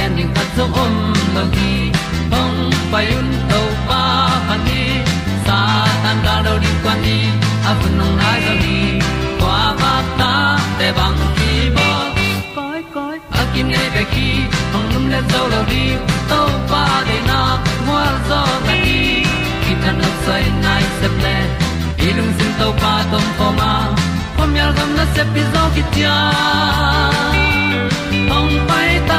pi zo gen zo om lo gi hong pai un to pa pa ni sa tan da do di kwan ni a bu nong nai zo ni kwa ba ta te bang ki bo koi koi a kim nei be ki hong lum le zo lo di to pa de na mo zo ta ni ki tan no sai nai se ple ilung sin to pa tom pa ma. Pom yal gam na se pi zo ki tia hong pai ta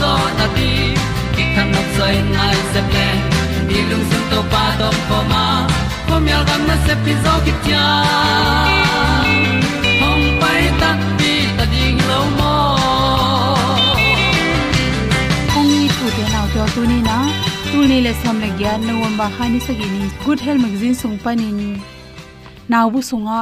zo na di ki kan nok sai nai se ple ni lung sun to pa do po ma. Pom yal gam na se pi zo ki tia hong pai ta pi ta ding lo mo ong ni thu te nau to tu ni na tu ni le som le gyan no wam ba khani sagi ni good health magazine sung pa ni naw bu sunga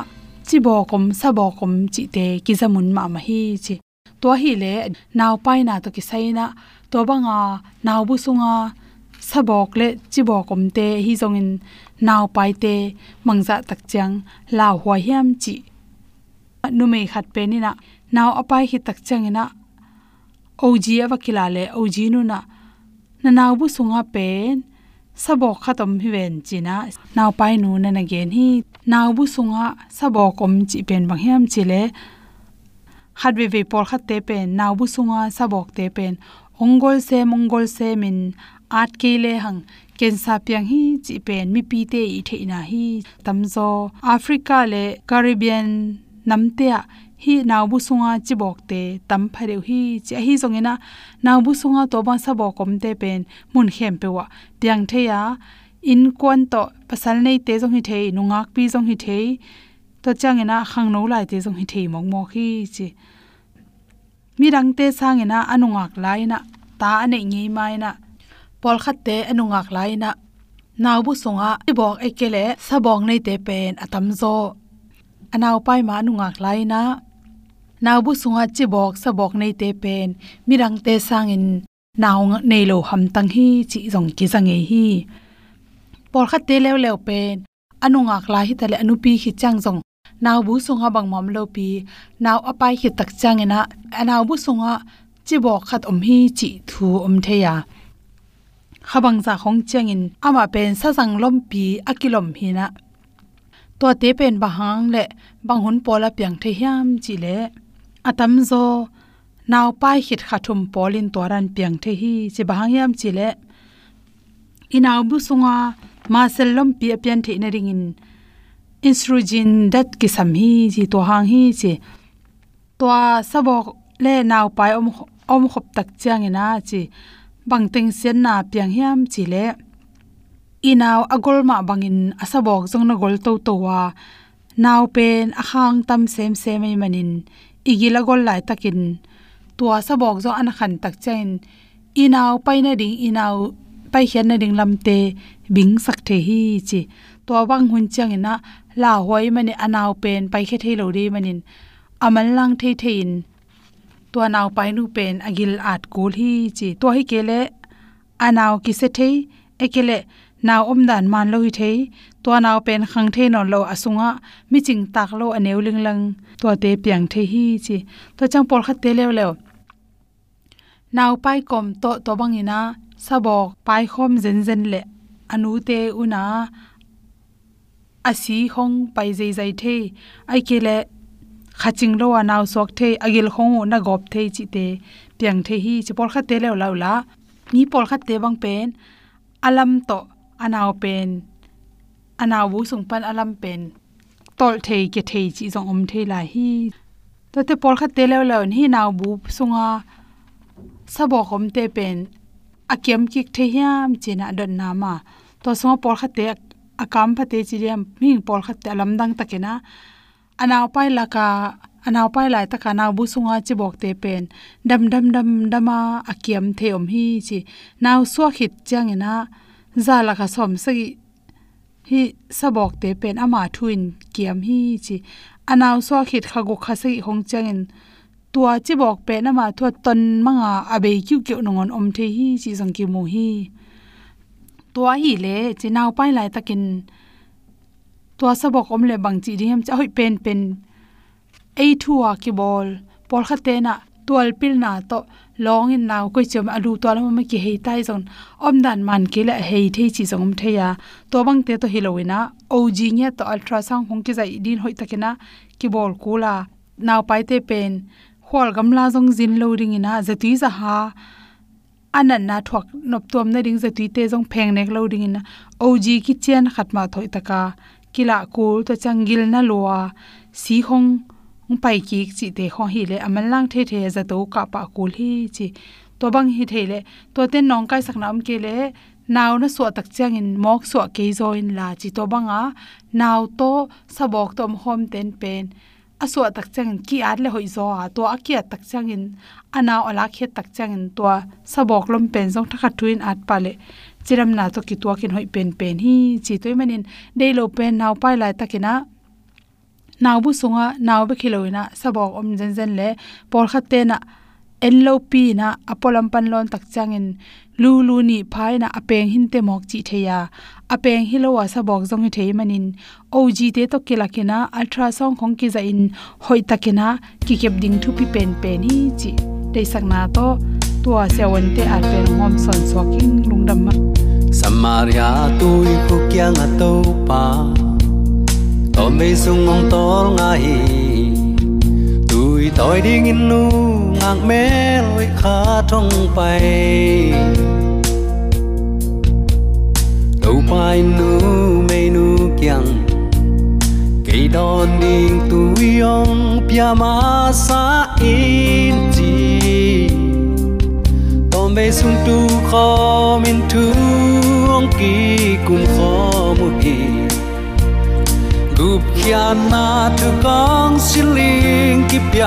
chi bo kom sa bo kom chi te ki zamun ma ma hi chi to hi le naw pai na to ki sai na to banga naw bu sunga sabok le chi bo kom te hi zong in naw pai te mangza tak chang la hwa hiam chi. Nu me khat pe ni na naw apai hi tak chang ina OG awakila le OG nu na na naw bu sunga pen, sabok khatom hi ven china. Naw pai nu na na gen hi naw bu sunga sabok om chi pen bang hiam chi le khat ve ve por khat te pen naw bu sunga sabok te pen ongol se mongol se min at ke le hang, ken sa pyang hi, chi pen, mi pi te i theina hi tamzo africa le caribbean namte a, hi nawbu sunga chibok te, tam phareu hi, chi hi zongena nawbu sunga to ba sabo kom te pen mun khem pewa piang theya in kon to pasal nei te zong hi thei nungak pi zong hi the to changena khang no lai te jong hi thei mong mo khi chi mi rang te sangena anungak laina ta ane nge mai na pol khat te anungak laina naw bu songa ibok ekele sabong nei te pen atam zo anaw pai ma anungak laina naw bu sunga chibok sabok nei te pen mirang te sangin naw nei lo ham tang hi chi jong ki jange hi por khat te lew lew pen anungak lai hi tale anupi hi chang jong naw bu sunga bang mom lo pi naw apai hi tak chang ena anaw bu sunga chibok khat om hi chi thu om the ya. Khabang za khong changin ama pen sa jang lom pi akilom hi na. To te pen bahang le, bang hun pola piang the hiam chi le. Atam zo naw pai hit khathum polin toran piang the hi che bahang yam chi le. Inaw bu sunga ma sellom pi apian the na ringin insurgin dat ki sam hi ji, to hang hi che to sabok le naw pai om om khop tak chang ina chi bang teng sen na piang hiam chi le. Inaw agol ma bangin asabok jong na gol to to wa. Naw pen akhang tam sem sem ei manin igila gol lai takin tua sabok zo an khan tak chain inaw paina ding inaw pai hian na ding lamte bing sak the hi chi to wang hun chang ina la hoi mani anaw pen pai khe thei lo ri manin amal lang thei thein to naw pai nu pen agil at kul hi chi to hi kele anaw ki se thei ekele naw om dan man lo hi thei to naw pen khang thei no lo asunga mi ching tak lo aneu ling lang to te piang the hi chi to chang por khat te lew lew naw pai kom to to bangina sabok pai khom zen zen le anu te una asi hong pai zai zai the ai ke le khaching lo anaw sok the agil khong na gop the chi te piang the hi chi por kha te le la la ni por kha te bang pen alam to anaw pen anaw bu sung pan alam pen tol the ke the chi jong om the la hi to te por kha te le la hi naw bu sunga sabo khom te pen akem kik the hiam chena don na ma to so por kha te akam phate chiriam ming pol khatte lamdang takena. Anaw pai laka anaw pai lai taka kana bu sunga chi bok te pen. Dam dam dam, dama akiam the om hi chi. Naw so khit chang ena. Za la ka som sagi hi sabok te pen ama thuin kiam hi chi. Anaw so khit kha go kha sagi hong chang en. Tua chi bok pe na ma thua ton manga abe kyu kyu nongon om the hi chi jang ki mu hi tua hi le, chi naw pai lai takin tua sa bok om le bang chi ri hem cha hoi pen pen. Ei thua ki bol por kha te na tual pil na to long in naw ko chom alu to la ma ki hei tai zon om dan man ke la hei thei chi jong the ya to bang te to hilowina og nya to ultrasound hong ki zai din hoi takena ki bol kula naw pai te pen khol gamla jong zin lo ring ina zati za ha anan na thok nop tom na ring zatui te jong pheng nek lo ding na og ki chen khatma thoi taka. Kila kul to changil na lowa si hong ung pai ki chi te kho hi le amal lang the the za to ka pa kul hi chi. To bang hi the le. To te nong kai sak nam ke le. Naw na so tak chang in mok so ke zo in la chi. To banga naw to sabok tom hom ten pen aswa tak changin ki at le hoi zo a to akia tak changin ana ola khe tak changin to sabok lom pen jong thakha tuin at pale chiram na to ki to kin hoi pen pen hi, chi toy manin. Dei lo pen naw pai lai takina. Naw bu sunga naw be khiloina sabok om jen jen le. Por kha te na, en lo pi na, apolam pan lon tak changin lu lu ni phai na apeng hin te mok chi theya apeng hilowa sa bok jong thei manin. Og te to kilakina ultrasound khong ki za in hoi takena ki kep ding thu pi pen pen hi chi. De sakna to, tua sewon te a pen son sokin lungdam ma. Samaria tui khu kyang a to pa. To me sung ong tor nga hi. Tui toi ding in nu ngang me loi kha thong pai đâu pai nu mê nu kiang cây đòn ding tu yong pia ma sa in chi. Tom bê sung tu khó min tu Ông kỳ cùng khó mù kỳ. Gup kia na tu kong siling kịp pia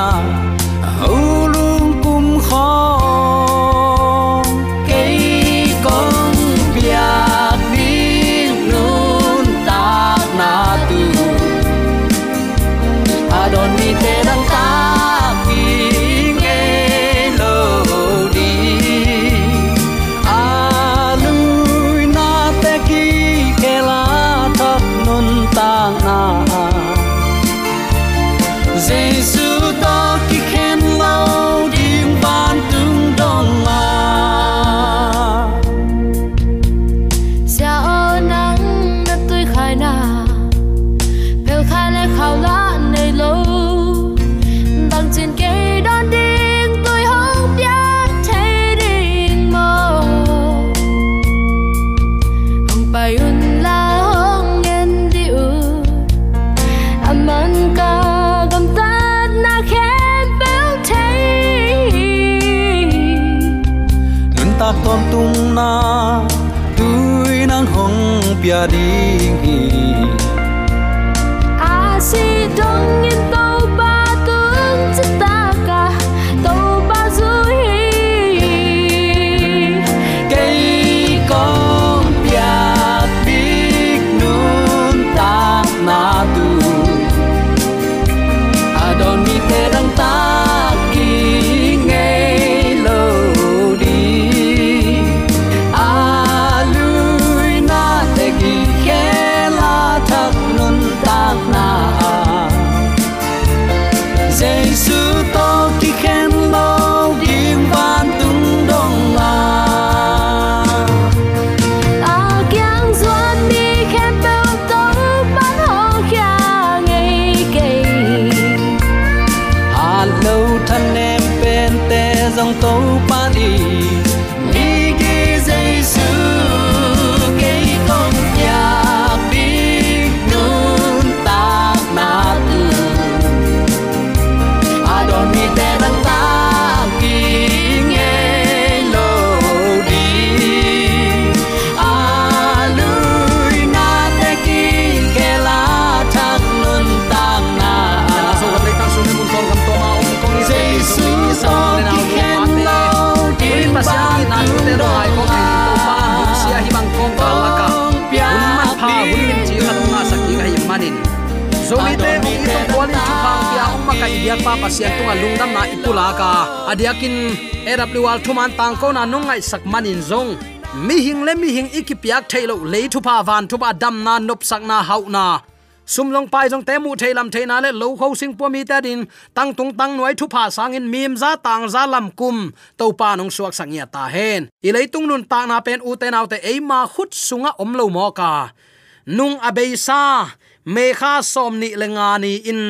lungdam na ipula ka adiakin erapliwal thuman tang ko na nongai sak manin zong mi hing le mi hing ikipiak thailo le thu pa van thu pa dam na nop sak na hau na sum long pai jong te mu theilam theina le lo kho sing po mi ta din tang tung tang noi thupa sang in mim za tang za lam kum to pa nong suak sang ya ta hen i lei tung nun ta na pen u te nau te ei ma khut sunga om lo mo ka nung abeisa me kha som ni le nga ni in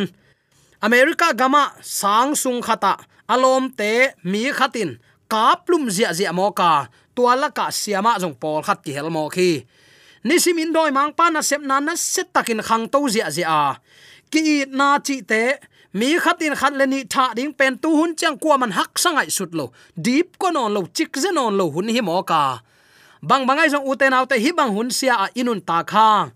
america gama sang sung khata, alom te mi khatin kaplum zia zia mo ka tuala ka siama jong pol khat ki hel mo khi. Nisim in doi mang pa na sep na na set takin khang to zia zia. Ki na chi te, mi khatin khat le ni tha ding pen tu hun chang kwa man hak sangai sut lo, deep ko non lo, chik ze non lo hun hi mo ka. Bang bangai jong uten autte hi bang hun sia a inun ta khang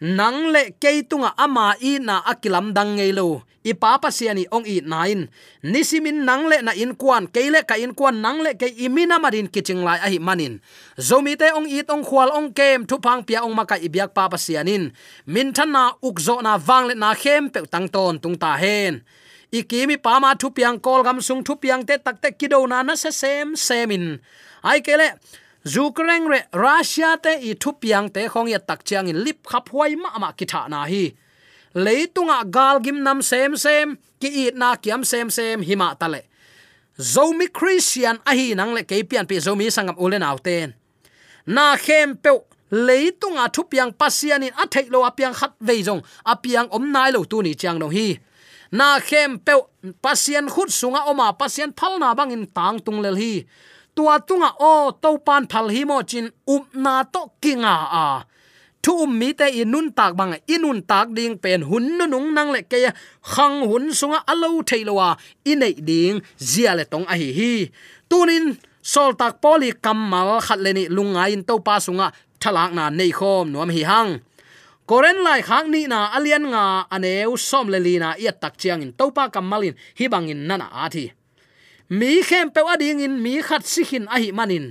nang le keitunga ama i na akilam dang ngei lo. Ipa pasiani ong i nain nisimin nangle na in kwan keile ka in kwan nangle ke imina marin kiching lai ahi manin. Zomi te ong i tong khwal ong kem, thu pang pia ong maka ibyak pa pasianin min thana ukzo na wangle na khem pe tang ton tung ta hen. Ikimi pa ma thu piang kol gam sung thu piang te tak te kido na na se sem semin. Ai kele Ukraine re Russia te i thu piang te khong ya tak chiang in lip khap huai ma ma ki tha na hi. Leitunga galgim nam sem sem, ki i na kiam sem sem hima tale zomi christian ahi nang le kepian pi zomi sangam ulen auten na khem pe leitunga thupiang pasianin a thailo apiang khat veijong apiang om nai lo tu ni chang no hi. Na khem pe pasian khut sunga oma, pasian phalna bangin tang tung lel hi tua tunga, o to pan phal hi mo chin up na to kinga a. Thu um mi te inun tak bang, inun tak ding pen hun nu nung nang le ke khang hun sunga alo theilowa, inei ding zia le tong a hi hi. Tunin, sol tak poli kamal khat le ni lunga in to pa sunga, thalak na nei khom nuam hi hang. Koren lai khang ni na alian nga aneu som le li na ia tak chiang in to pa kamalin hi bangin nana a thi mi khem pe ading in, mi khat sikhin a hi manin.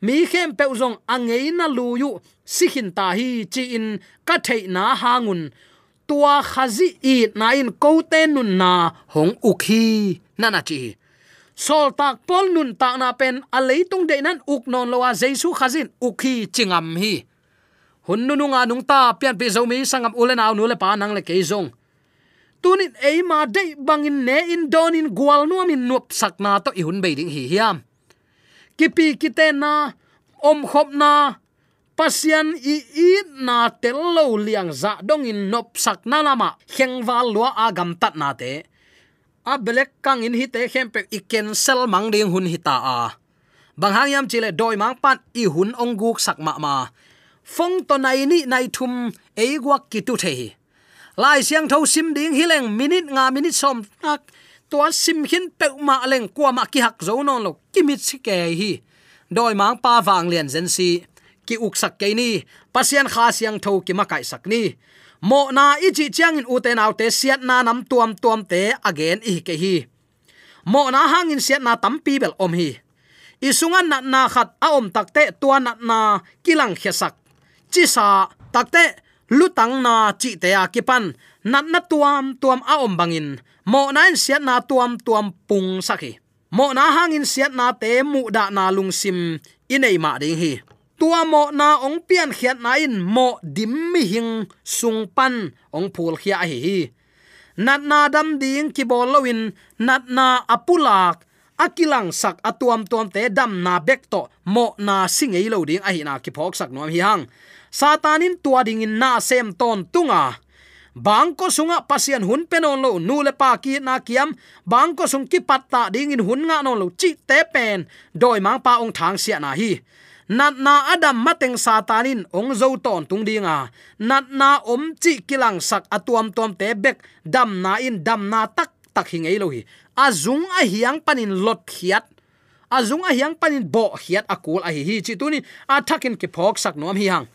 Mi khem pe zong angei na lu yu, sikhin ta hi chi in, ka thei na hangun tua khazi i na in ko te nun na hong ukhi na chi sol tak pol nun ta na pen, a leitung de nan uk non lowa jesu khazin ukhi chingam hi hun nu nga nung ta, pian pi zo mi sangam ulen aw nu le pa nang le ke zong tunin eima dei bangin ne in donin gwal nuam in nup sakna to ihun be ding hi hiam. Kipi kite na, om khop na, pasian i i na tel lo liang za dong in nop sak na lama kheng wal lua agam tat na te. A black kang in hi te khem pe i cancel mang ding hun hi ta a. Bang hang yam chile doi mang pan i hun ong guk sak ma ma. Phong to nai ni nai thum ei guak ki tu the lai siang tho sim ding hileng minute nga minute som. Tak tua sim hin pe ma leng kwa ma ki hak zo non lo kimit si ke hi. Doi mang pa wang lian zen si. Ki uk sak ke ni. Pasian kha siang tho ki ma kai sak ni. Mo na i chi chang in uten autte siat na nam tuam tuam te again i ke hi. Mo na hang in siat na tampi bel om hi. Isungan na na khat a om takte tua na na kilang khesak chi sa takte lutang na chi te a kipan. Nat na tuam tuam a om bangin. Mo na in siat na tuam tuam pung saki mo na hangin siat na te mu da na lung sim inei ma ding hi. Tua mo na ong pian khiat na in mo dim mi hing sung pan ong phul khia hi hi. Nat na dam ding ki bol lowin nat na apulak akilang sak atuam tuam te dam na bek to mo na singei lo ding a hi na ki phok sak nom hi hang satanin tua ding in na sem ton tunga. Bangko sunga pasian hun penon lo nu le pa ki na kiam. Bangko sung ki patta ding in hun nga non lo chi te pen. Doi mang pa ong thang sia na hi. Nat na adam mateng satanin ong zo ton tung dinga. Nat na om chi kilang sak atuam tom te bek. Dam na in, dam na tak tak hingei lo hi. Azung a hiang panin lot khiat azung a hiang panin bo hiat akul a hi. Hi chi tunin a thakin ki phok sak nom hi hang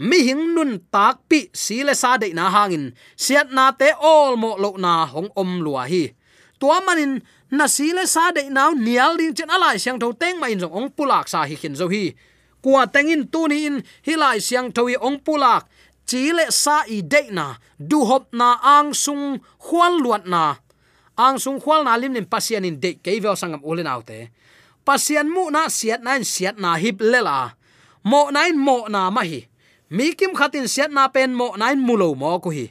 mi hing nun tak pi sile sa de na hangin. Siat na te all mo lo na hong om lua hi. Tua manin, na sile sa de nau nial ding chen alai siang tho teng ma in jong ong pulak sa hi khin zo hi. Kwa tengin tu ni in hilai siang tho ong pulak. Lệ sa i de na, du hop na ang sung khwal luat na. Ang sung khwal na lim nim pasian in de ke vel sangam ulen autte pasian mu na siat na siat na hip lela mo nain mo na ma hi mi kim khatin siat na pen mo nain mulo mo ko hi.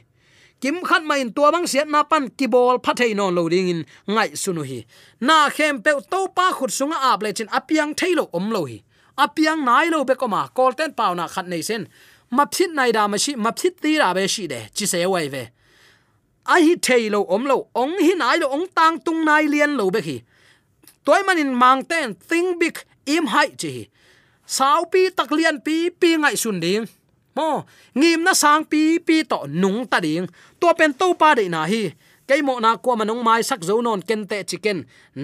Kim khat mai in tua bang siat na pan kibol phathei non loading in ngai sunu hi. Na khem pe to pa khut sunga ap le chin apiang thailo om lo hi. Apiang nai lo be ko ma kol ten pau na khat nei sen. Ma phit nai da ma shi, ma phit ti ra be shi de, chi se wai ve. A hi thailo om lo, ong hi nai lo, ong tang tung nai lien lo be hi. Toy manin mang ten think big im hai chi sau pi tak lian pi pi ngai sun ding mo ngim na sang pi pi to nung ta ding. To pen to pa de na hi. Cái mo na ko manung mai sak zo non ken te chicken.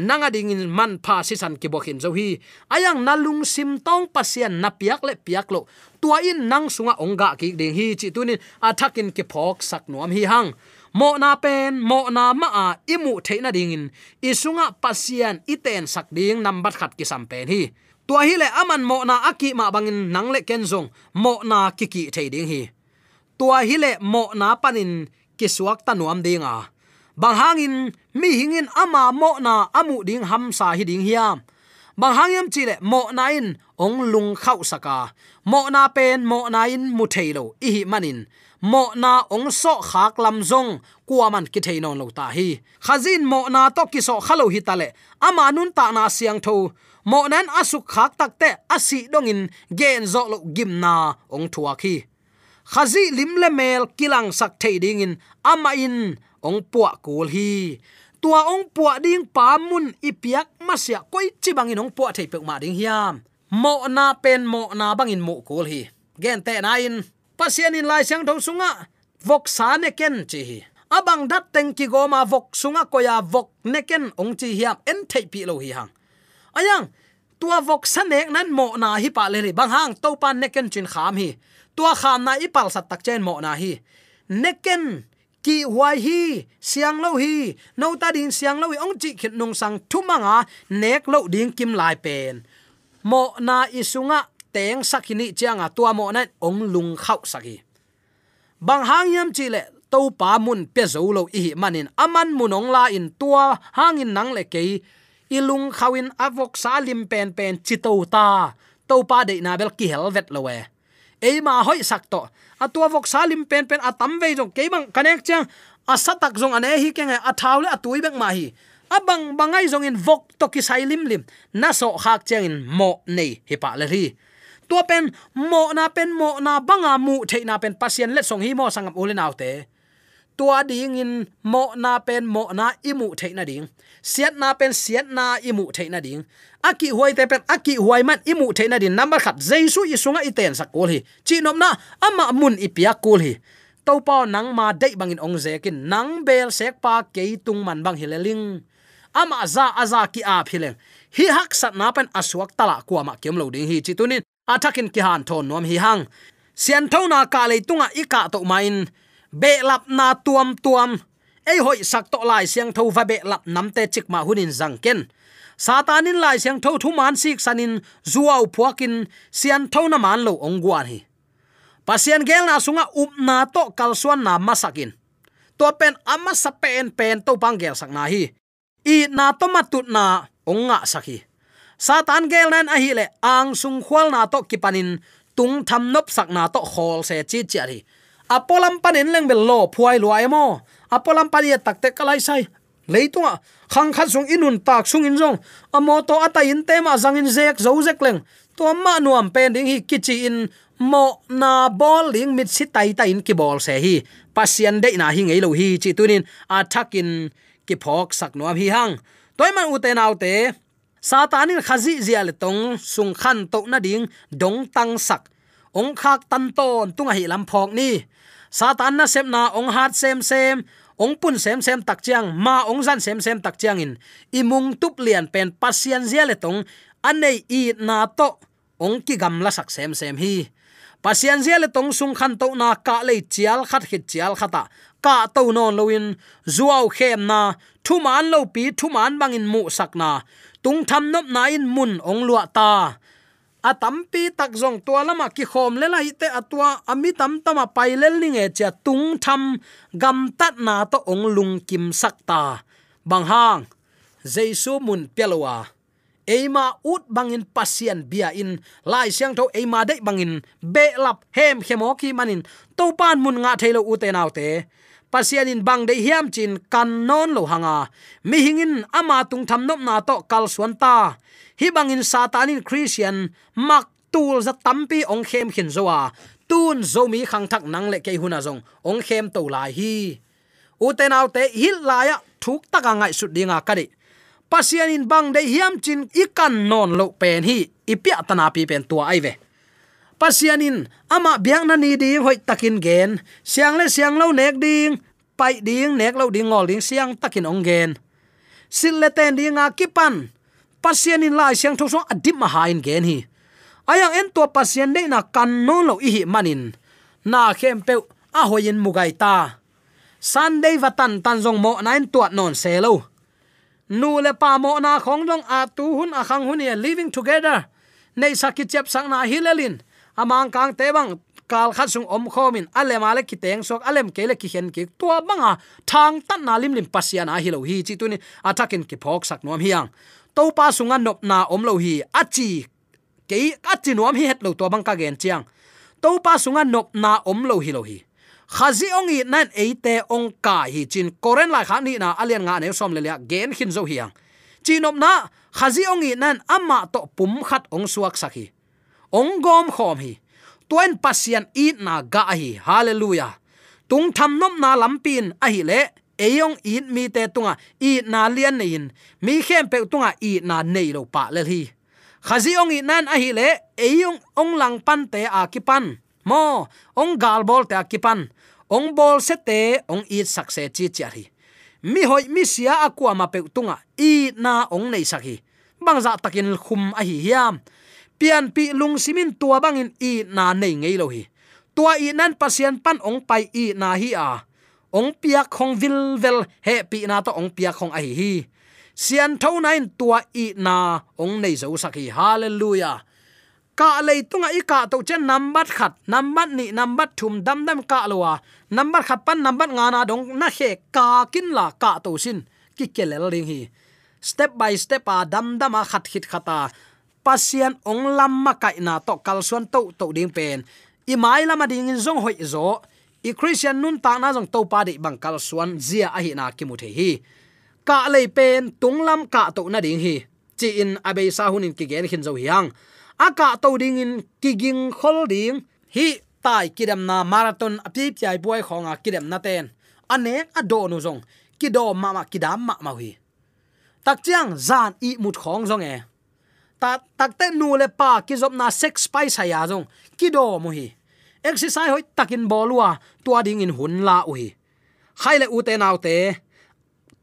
Nanga ding in man pha si san ki bokhin zo hi. Ayang nalung sim tong pasian na piak le piak lo. Tua in nang sunga onga ki ding hi chi tunin athakin ki phok sak nuam hi hang. Mo na pen, mo na ma a imu theina ding in. Isunga pasian iten sak ding number khat ki sam pen hi tua hi le aman mo na aki ma bangin nang le ken zong, mo na kiki thei ding hi. Tua hi le mo na panin kisuak tanuam dinga bang hangin, mi hingin ama mo na amu ding ham sa hi ding hiam. Bang hangyam chile mo na in, ong lung khau saka mo na pen, mo na in mu thailo i hi manin. Mo na ong so khak lam zong kuaman ki theinon lo ta hi. Khazin mo na to ki so khalo hi tale ama nun ta na siang tho mo nan asuk khak takte asi dongin gen zo lo gimna ong thua khi. Khazi lim le mel kilang sak thei ding in, ama in ong puwa kul hi. Tua ong puwa ding pa mun ipiak masya koi chibangin ong puwa thei pek ma ding hiam. Mo na pen, mo na bangin mo kul hi. Gen te na in, pasian in lai sang thong sunga, vok sa ne ken chi hi. Abang dat teng ki go ma vok sunga koya vok ne ken ong chi hiam en thei pi lo hi hang ayang, tua vok sanek nan mo na hi pa le ri bang hang to pan neken chin kham hi. Tua kham na i pal sat tak chen mo na hi. Neken ki huai hi, siang lo hi no ta ding siang lo ong chi khit nong sang thumanga nek lo ding kim lai pen. Mo na isunga teng sakini chianga tua mo na, ong lung khau saki bang hang yam chi le to pa mun pe zo lo i manin. Aman munong la in tua hangin nang le ke ilung khawin avok salim pen pen chito ta. To pa de na bel ki helvet lowe e ma hoi sak to. Atua vok salim pen pen atam ve jong ke bang connect chang. Asatak jong ane hi keng a thawle atui bek ma hi. Abang bangai jong in vok to ki sai lim lim. Na so khak chang in mo nei hi pa le ri. Tua pen mo na pen mo na banga mu the na pen pasien let song hi mo sangam ulen autte tua ding in, mo na pen, mo na imu the na ding. Siat na pen, siat na imu the na ding. Aki huai te pen, aki huai man imu the na din number khat, jesu isunga iten sak kol hi. Chi nom na, ama mun ipia kul hi. To pa nang ma dei bangin ong zekin nang bel sek pa ke tung man bang hileling ama za, aza ki a phileng hi hak sat na pen aswak tala kwa ma kem lo ding hi. Chi tunin athakin ki han thon nom hi hang. Sian thona ka le tunga ika to main be lap na tuam tuam. Ei hoi sak to lai siang tho va be lap nam te chik ma hunin zang ken satanin lai siang tho thu man sik sanin zuaw phuakin sian tho na man lo ongwan hi pasian gel na sunga up na to kalsuan na masakin to pen ama sa pen pen to gel sak na hi i na to matut na onga sakhi satan gel nan a hi le ang sung khwal na to kipanin tung tham nop sak na to khol se chi chi ri apolam panin leng bel lo phuai lo ai mo apolam pani takte kalai sai leitunga khang khat sung inun tak sung in jong amo to ata in tema zang in zek zo zek leng. To ma nuam pen ding hi kichi in mo na bol ling mit si tai tai in ki bol se hi pasien de na hi ngei lo hi chi tunin athakin ki phok sak nuam hi hang toy man u te nau te satanin khazi zia le tong sung khan to na ding dong tang sak ong khak tan ton tunga hi lam phok ni. Satan na sem na ong hat sem sem, ong pun sem sem tak chiang, ma ong zan sem sem tak chiang in. Imung tup lian pen pasian zia le tong anei i na to, ong ki gam la sak sem sem hi. Pasian zia le tong sung khan to na ka le chial khat khit chial khata ka to non loin zuaw khem na thu man lo pi thu man bangin mu sak na. Tung tham nop na in mun ong lua ta atampi tak zong tua lama ki khom le la hite atwa ami tam tama pailel ni nge cha tung tham. Gam tat na to ong lung kim sakta bang hang, jaisu mun pelwa eima ut bangin pasian bia in. Lai siang tho eima dei bangin. Be lap hem khemo ki manin. To pan mun nga thailo u te naw te pasian in bang dei hiam chin kan non lo hanga. Mi hingin ama tung tham nop na to kal suan ta. Hi bangin satanin christian, mak tul za tampi ong khem khin zowa tun zomi khang thak nang le ke huna zong. Ong khem to lai hi. Uten te hil laya thuk taka ngai su dinga kadi pasian in bang dei hiam chin ikan non lo pen hi. Ipia tana pi pen tua ai ve pasianin, ama biang na ni di hoi takin gen. Siang le siang lo nek ding, pai ding nek lo ding ngol ding siang takin ong gen. Sil le ten dinga kipan. Pasianin lai siang tho song adim ma hain gen hi. Ayang en to pasien de na kan no lo i hi manin. Na khem pe a hoyin mugai ta. Sunday vatan tanjong mo nain tuat non se lo nu le pa mo na khong dong a tu hun a khang hun ye living together. Nei sakit chep sang na hilelin amang kang te bang kal khat sung om khomin. Ale male ki teng sok, alem kele ki hen ki. To banga thang tan na lim lim pasian a hilo hi chi tu ni. Atakin ki phok sak nom hiang to pa sunga nop na om lo hi. Achi ke achi nom hi het lo to bang ka gen chiang. To pa sunga nop na om lo hi lo hi. Khazi ong i nan eite ong ka hi chin. Koren la khani na alian nga ne som le le gen khin zo hiang chinom na, khazi ong i nan ama to pum khat ong suak sakhi ong gom khom hi. Tuen pasian i na ga hi. Hallelujah. Tung tham nom na lampin a hi le. Eyong in mi te tunga i na lian nein mi khem pe tunga i na nei lo pa le hi. Khazi ong i nan a hi le. Eyong ong lang pan te a ki pan. Mo, ong gal bol te a ki pan. Ong bol se te, ong i sak se chi chi hi. Mi hoi mi sia akwa ma pe tunga i na ong nei sakhi bangza takin khum a hi hiam pian pi lung simin tua bangin i na nei ngei lo hi. Tua i nan pasien pan ong pai i na hi a. Ong piak khong vil vel, he pi na to ong piak khong ai hi sian tho nain tua i na ong nei zo sakhi hallelujah. Ka lei tunga i ka to chen number khat number ni number thum dam dam ka lowa number khat pan number nga na dong na he ka kin la ka to sin. Ki kelel ring hi. Step by step a dam dam a khat khit khata pasian ong lam ma kai na to kal suan to to ding pen. I mai lama ding in zong hoi zo. I christian nun ta na zong to pa de bang kal suan zia a hi na ki mu the hi. Ka lei pen, tung lam ka to na ding hi. Chi in abe sa hunin ki gen hin zo hiang. Aka to ding in kiging khol ding. Hi, tai kidam na marathon api chai boy khonga kidam na ten. Ane ado nu zong. Kido ma ma kidam ma ma hi tak chiang zan i mut khong zong e ta takte nu le pa ki zop na sex spice ya ki do mu hi. Exercise hoi takin bolwa tua ding in hun la u hi. Khaile u te nau te,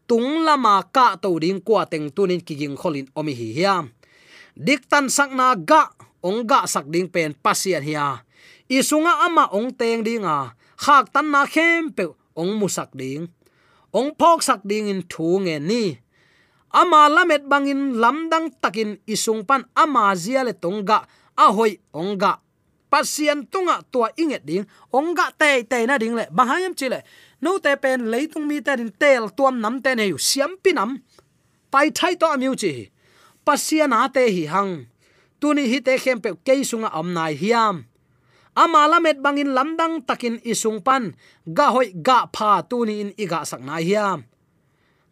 tung lama ka to ding kwa teng tunin kiging kholin omi hi hiam dik tan sakna ga, ong ga sak ding pen pasian hiya isunga ama ong teng dinga khak tan na khem pe ong musak ding. Ong phok sak ding in thu nge ni ama lamet bangin lamdang takin isung pan ama zia le tonga ahoy onga pasien tunga tua inget ding. Onga te te na ding le. Bahayam chile. No te pen leitung mi te din tel tuam nam te ne siam pinam. Pai thai to amiu chi. Pasien a te hi hang. Tuni hi te khem pe ke sunga am nai hiam. Ama lamet bangin lamdang takin isung pan ga hoi ga pha tuni in iga sak na hiam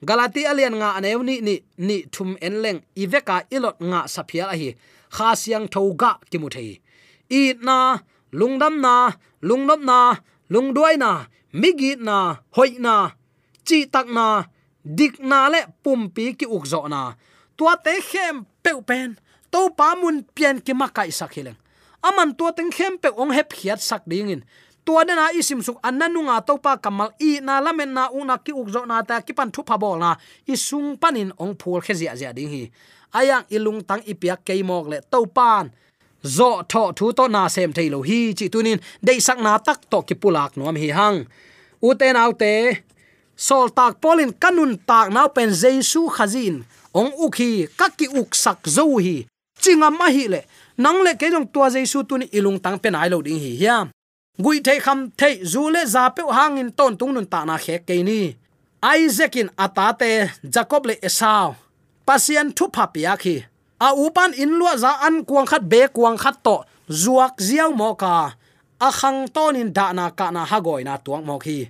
galati alian nga anew ni ni ni thum enleng. Iveka ilot nga saphia a hi kha siang thoga kimu thei i na lungdam na, lungnop na, lungduai na, migi na, hoi na, chi tak na, dik na le pumpi ki ukzo na. Tua te khem pe pen to pa mun pian ki ma kai sakhileng aman tua teng khem pe ong hep khiat sak ding in tua na isim suk ananunga topa pa kamal i na lamen na una ki ukzo na ta ki pan thu pha bol na. Isung panin ong phul khe zia zia ding hi. Ayang ilung tang ipiak keimok le topan zo tho thu to na sem thailo hi chi tunin. Dei sak na tak to ki pulak nom hi hang. Uten autte sol tak polin kanun tak nau pen jesu khazin. Ong ukhi kaki uk sak zo hi. Chinga ma hi le. Nang le ke jong tua jesu tun ilung tang pen ai lo ding hi hiam gui thei kham thei zule za pe hangin ton tung nun ta na khe ke ni. Isaac in atate jacob le esau. Pasian thu pha pia khi. A upan in lua za an kuang khat be kuang khat to. Zuak ziaw mo ka. A khang tonin da na ka na hagoi na tuang mo khi.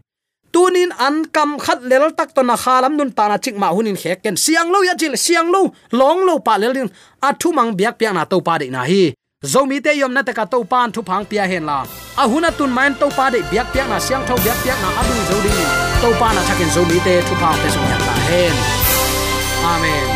Tunin an kam khat lel tak to na khalam nun ta na chik ma hunin khe ken. Siang lo ya chil, siang lo, long lo pa lel din a thu mang biak piak na to pa de na hi zomi te yom na te ka to pan thu phang pia hen la. A huna tun main to pa de biak piak na, siang tho biak piak na adu zo ding to pa na thakin zomi te thu phang pe so ya ta hen. Amen.